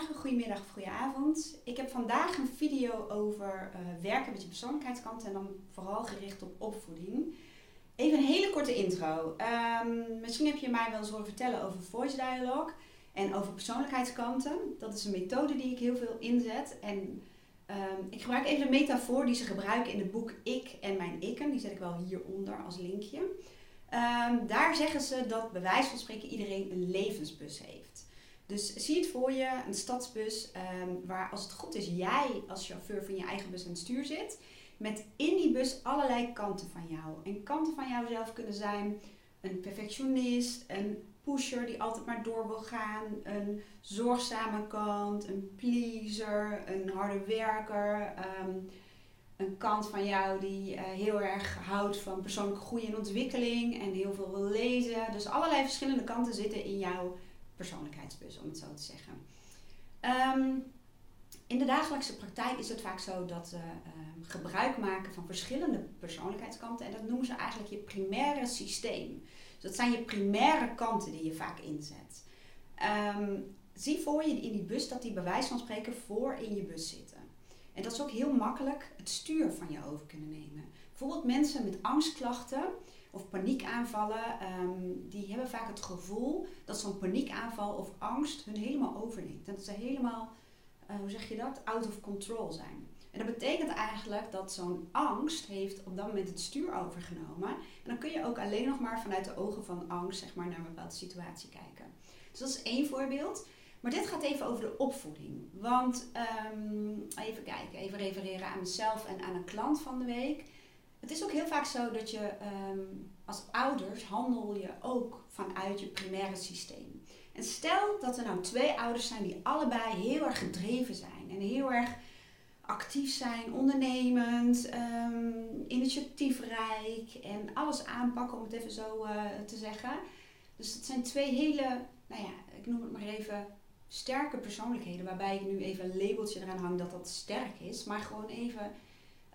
goedemorgen, goedemiddag of. Ik heb vandaag een video over uh, werken met je persoonlijkheidskant en dan vooral gericht op opvoeding. Even een hele korte intro. Um, misschien heb je mij wel eens horen vertellen over voice dialogue en over persoonlijkheidskanten. Dat is een methode die ik heel veel inzet. En um, ik gebruik even een metafoor die ze gebruiken in het boek Ik en mijn ikken. Die zet ik wel hieronder als linkje. Um, daar zeggen ze dat bij wijze van spreken iedereen een levensbus heeft. Dus zie het voor je, een stadsbus, um, waar als het goed is jij als chauffeur van je eigen bus aan het stuur zit. Met in die bus allerlei kanten van jou. En kanten van jouzelf kunnen zijn een perfectionist, een pusher die altijd maar door wil gaan, een zorgzame kant, een pleaser, een harde werker. Um, een kant van jou die uh, heel erg houdt van persoonlijke groei en ontwikkeling en heel veel wil lezen. Dus allerlei verschillende kanten zitten in jouw persoonlijkheidsbus, om het zo te zeggen. Um, in de dagelijkse praktijk is het vaak zo dat we uh, gebruik maken van verschillende persoonlijkheidskanten en dat noemen ze eigenlijk je primaire systeem. Dus dat zijn je primaire kanten die je vaak inzet. Um, zie voor je in die bus dat die bij van spreken voor in je bus zitten. En dat is ook heel makkelijk het stuur van je over kunnen nemen. Bijvoorbeeld mensen met angstklachten of paniekaanvallen, um, die hebben vaak het gevoel dat zo'n paniekaanval of angst hun helemaal overneemt. Dat ze helemaal, uh, hoe zeg je dat, out of control zijn. En dat betekent eigenlijk dat zo'n angst heeft op dat moment het stuur overgenomen. En dan kun je ook alleen nog maar vanuit de ogen van angst zeg maar, naar een bepaalde situatie kijken. Dus dat is één voorbeeld. Maar dit gaat even over de opvoeding. Want um, even kijken, even refereren aan mezelf en aan een klant van de week. Het is ook heel vaak zo dat je um, als ouders handel je ook vanuit je primaire systeem. En stel dat er nou twee ouders zijn die allebei heel erg gedreven zijn en heel erg actief zijn, ondernemend, um, initiatiefrijk en alles aanpakken, om het even zo uh, te zeggen. Dus het zijn twee hele, nou ja, ik noem het maar even sterke persoonlijkheden, waarbij ik nu even een labeltje eraan hang dat dat sterk is, maar gewoon even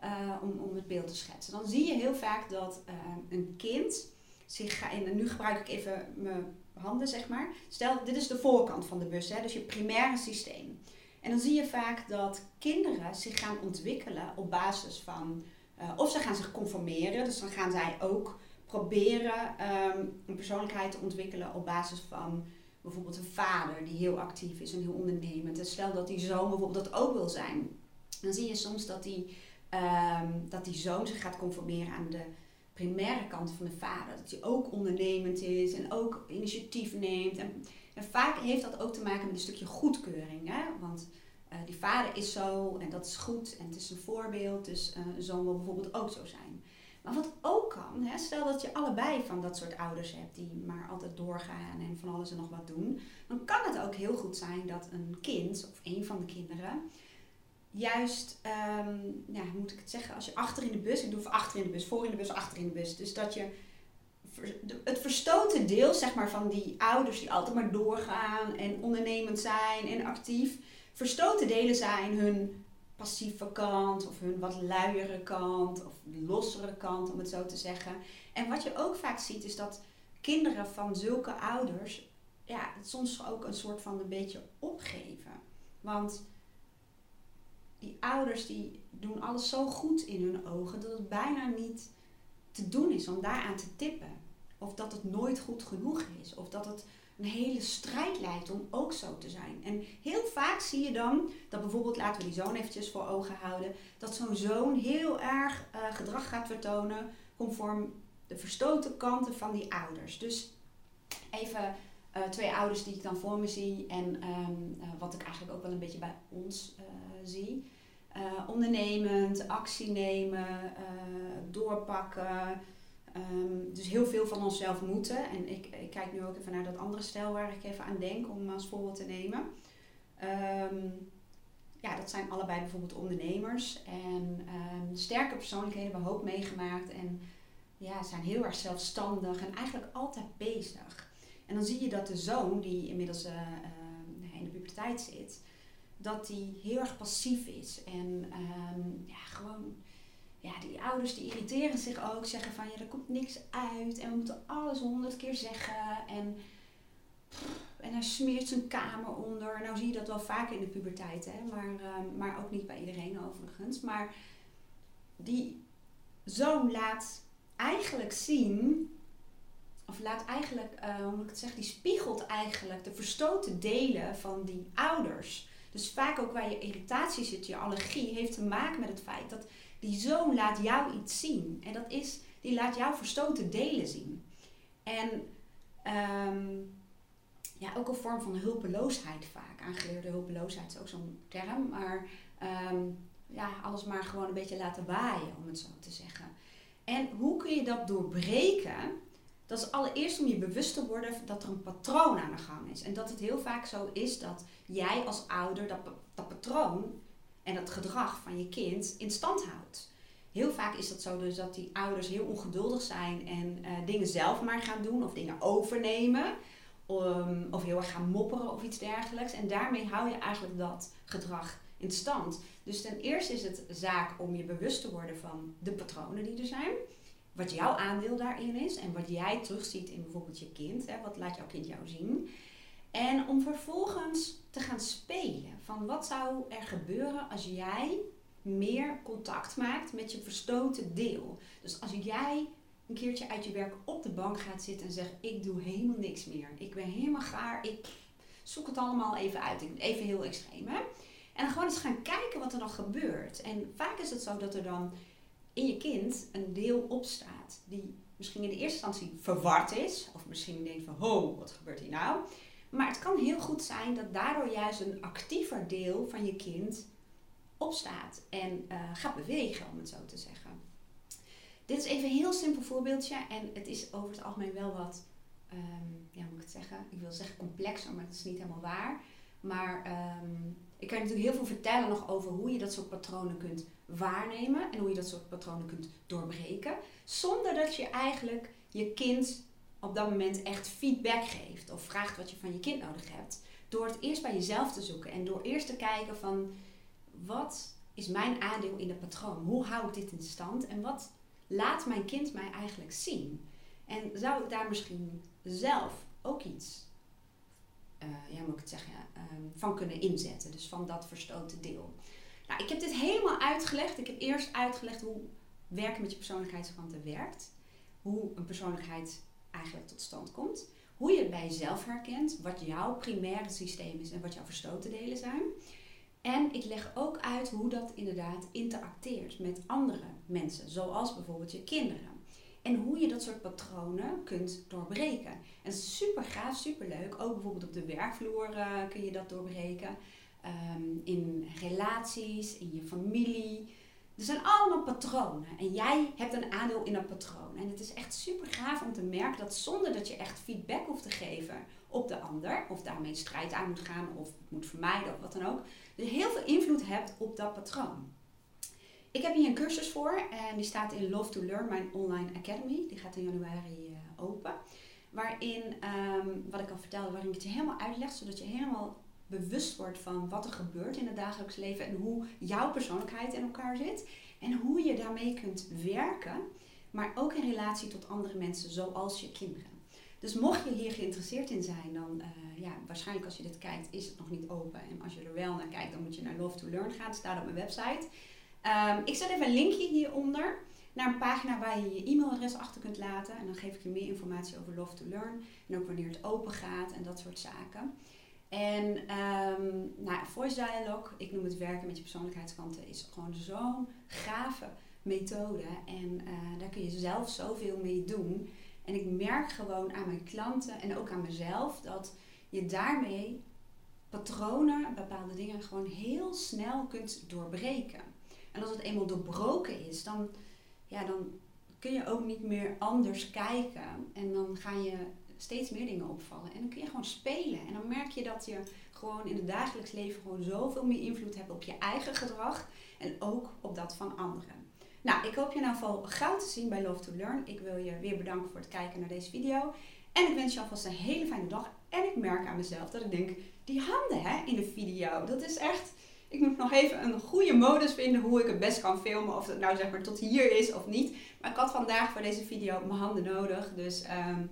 uh, om, om het beeld te schetsen. Dan zie je heel vaak dat uh, een kind zich gaat, en nu gebruik ik even mijn handen zeg maar. Stel, dit is de voorkant van de bus, hè, dus je primaire systeem. En dan zie je vaak dat kinderen zich gaan ontwikkelen op basis van, uh, of ze gaan zich conformeren, dus dan gaan zij ook proberen um, een persoonlijkheid te ontwikkelen op basis van bijvoorbeeld een vader die heel actief is en heel ondernemend. En stel dat die zoon bijvoorbeeld dat ook wil zijn. Dan zie je soms dat die, um, dat die zoon zich gaat conformeren aan de primaire kant van de vader. Dat hij ook ondernemend is en ook initiatief neemt. En, vaak heeft dat ook te maken met een stukje goedkeuring. Hè? Want uh, die vader is zo en dat is goed en het is een voorbeeld. Dus uh, een zoon wil bijvoorbeeld ook zo zijn. Maar wat ook kan, hè, stel dat je allebei van dat soort ouders hebt die maar altijd doorgaan en van alles en nog wat doen, dan kan het ook heel goed zijn dat een kind of een van de kinderen juist, um, ja, hoe moet ik het zeggen, als je achter in de bus, ik doe voor achter in de bus, voor in de bus, achter in de bus, dus dat je het verstoten deel zeg maar, van die ouders die altijd maar doorgaan en ondernemend zijn en actief, verstoten delen zijn hun passieve kant of hun wat luiere kant of lossere kant, om het zo te zeggen. En wat je ook vaak ziet is dat kinderen van zulke ouders ja, soms ook een soort van een beetje opgeven. Want die doen alles zo goed in hun ogen dat het bijna niet te doen is om daaraan te tippen. Of dat het nooit goed genoeg is. Of dat het een hele strijd leidt om ook zo te zijn. En heel vaak zie je dan dat bijvoorbeeld, laten we die zoon eventjes voor ogen houden, dat zo'n zoon heel erg uh, gedrag gaat vertonen conform de verstoten kanten van die ouders. Dus even uh, twee ouders die ik dan voor me zie en um, uh, wat ik eigenlijk ook wel een beetje bij ons zie. Ondernemend, actie nemen, doorpakken, Um, dus heel veel van onszelf moeten. En ik, ik, kijk nu ook even naar dat andere stel waar ik even aan denk om als voorbeeld te nemen. Um, ja, dat zijn allebei bijvoorbeeld ondernemers. En um, sterke persoonlijkheden hebben hoop meegemaakt. En ja, zijn heel erg zelfstandig en eigenlijk altijd bezig. En dan zie je dat de zoon, die inmiddels uh, uh, in de puberteit zit, dat die heel erg passief is. En ja, gewoon ja, die ouders die irriteren zich ook, zeggen van ja, er komt niks uit en we moeten alles honderd keer zeggen. En, En hij smeert zijn kamer onder. Nou zie je dat wel vaker in de puberteit, hè? Maar, ehm, maar ook niet bij iedereen overigens. Maar die zoon laat eigenlijk zien, of laat eigenlijk, uh, hoe moet ik het zeggen, die spiegelt eigenlijk de verstoten delen van die ouders. Dus vaak ook waar je irritatie zit, je allergie, heeft te maken met het feit dat die zoon laat jou iets zien. En dat is, die laat jou verstoten delen zien. En um, ja, ook een vorm van hulpeloosheid vaak. Aangeleerde hulpeloosheid is ook zo'n term. Maar um, ja, alles maar gewoon een beetje laten waaien, om het zo te zeggen. En hoe kun je dat doorbreken? Dat is allereerst om je bewust te worden dat er een patroon aan de gang is. En dat het heel vaak zo is dat jij als ouder dat, dat patroon en dat gedrag van je kind in stand houdt. Heel vaak is dat zo dus dat die ouders heel ongeduldig zijn en uh, dingen zelf maar gaan doen of dingen overnemen. Of heel erg gaan mopperen of iets dergelijks. En daarmee hou je eigenlijk dat gedrag in stand. Dus ten eerste is het zaak om je bewust te worden van de patronen die er zijn. Wat jouw aandeel daarin is en wat jij terugziet in bijvoorbeeld je kind. Hè, wat laat jouw kind jou zien? En om vervolgens te gaan spelen van wat zou er gebeuren als jij meer contact maakt met je verstoten deel. Dus als jij een keertje uit je werk op de bank gaat zitten en zegt: Ik doe helemaal niks meer. Ik ben helemaal gaar. Ik zoek het allemaal even uit. Even heel extreem, hè? En gewoon eens gaan kijken wat er dan gebeurt. En vaak is het zo dat er dan in je kind een deel opstaat die misschien in de eerste instantie verward is. Of misschien denkt van, ho, wat gebeurt hier nou? Maar het kan heel goed zijn dat daardoor juist een actiever deel van je kind opstaat en uh, gaat bewegen, om het zo te zeggen. Dit is even een heel simpel voorbeeldje en het is over het algemeen wel wat, um, ja, moet ik het zeggen? Ik wil zeggen complexer, maar het is niet helemaal waar. Maar um, ik kan natuurlijk heel veel vertellen nog over hoe je dat soort patronen kunt waarnemen en hoe je dat soort patronen kunt doorbreken, zonder dat je eigenlijk je kind op dat moment echt feedback geeft of vraagt wat je van je kind nodig hebt. Door het eerst bij jezelf te zoeken en door eerst te kijken van wat is mijn aandeel in het patroon? Hoe hou ik dit in stand en wat laat mijn kind mij eigenlijk zien? En zou ik daar misschien zelf ook iets uh, ja, moet ik zeggen, ehm, van kunnen inzetten. Dus van dat verstoten deel. Nou, ik heb dit helemaal uitgelegd. Ik heb eerst uitgelegd hoe werken met je persoonlijkheidskanten werkt. Hoe een persoonlijkheid eigenlijk tot stand komt. Hoe je het bij jezelf herkent. Wat jouw primaire systeem is en wat jouw verstoten delen zijn. En ik leg ook uit hoe dat inderdaad interacteert met andere mensen. Zoals bijvoorbeeld je kinderen. En hoe je dat soort patronen kunt doorbreken. En super gaaf, super leuk. Ook bijvoorbeeld op de werkvloer uh, kun je dat doorbreken. Um, in relaties, in je familie. Er zijn allemaal patronen. En jij hebt een aandeel in dat patroon. En het is echt super gaaf om te merken dat zonder dat je echt feedback hoeft te geven op de ander, of daarmee strijd aan moet gaan, of moet vermijden, of wat dan ook, dat je heel veel invloed hebt op dat patroon. Ik heb hier een cursus voor en die staat in Love to Learn, mijn online academy. Die gaat in januari uh, open. Waarin, um, wat ik al vertelde, waarin ik het je helemaal uitleg, zodat je helemaal bewust wordt van wat er gebeurt in het dagelijks leven en hoe jouw persoonlijkheid in elkaar zit. En hoe je daarmee kunt werken, maar ook in relatie tot andere mensen, zoals je kinderen. Dus mocht je hier geïnteresseerd in zijn, dan uh, ja, waarschijnlijk als je dit kijkt is het nog niet open. En als je er wel naar kijkt, dan moet je naar Love to Learn gaan. Het staat op mijn website. Um, ik zet even een linkje hieronder naar een pagina waar je je e-mailadres achter kunt laten. En dan geef ik je meer informatie over Love to Learn. En ook wanneer het open gaat en dat soort zaken. En um, nou, Voice Dialogue, ik noem het werken met je persoonlijkheidskanten, is gewoon zo'n gave methode. En uh, daar kun je zelf zoveel mee doen. En ik merk gewoon aan mijn klanten en ook aan mezelf dat je daarmee patronen, bepaalde dingen gewoon heel snel kunt doorbreken. En als het eenmaal doorbroken is, dan, ja, dan kun je ook niet meer anders kijken. En dan ga je steeds meer dingen opvallen. En dan kun je gewoon spelen. En dan merk je dat je gewoon in het dagelijks leven gewoon zoveel meer invloed hebt op je eigen gedrag. En ook op dat van anderen. Nou, ik hoop je in ieder gauw te zien bij Love to Learn. Ik wil je weer bedanken voor het kijken naar deze video. En ik wens je alvast een hele fijne dag. En ik merk aan mezelf dat ik denk, die handen hè, in de video, dat is echt ik moet nog even een goede modus vinden hoe ik het best kan filmen. Of het nou zeg maar tot hier is of niet. Maar ik had vandaag voor deze video mijn handen nodig. Dus um,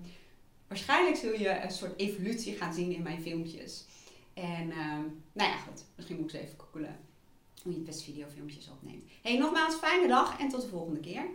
waarschijnlijk zul je een soort evolutie gaan zien in mijn filmpjes. En ehm, nou ja, goed. Misschien moet ik eens even googelen hoe je best videofilmpjes opneemt. Hey, nogmaals, fijne dag en tot de volgende keer.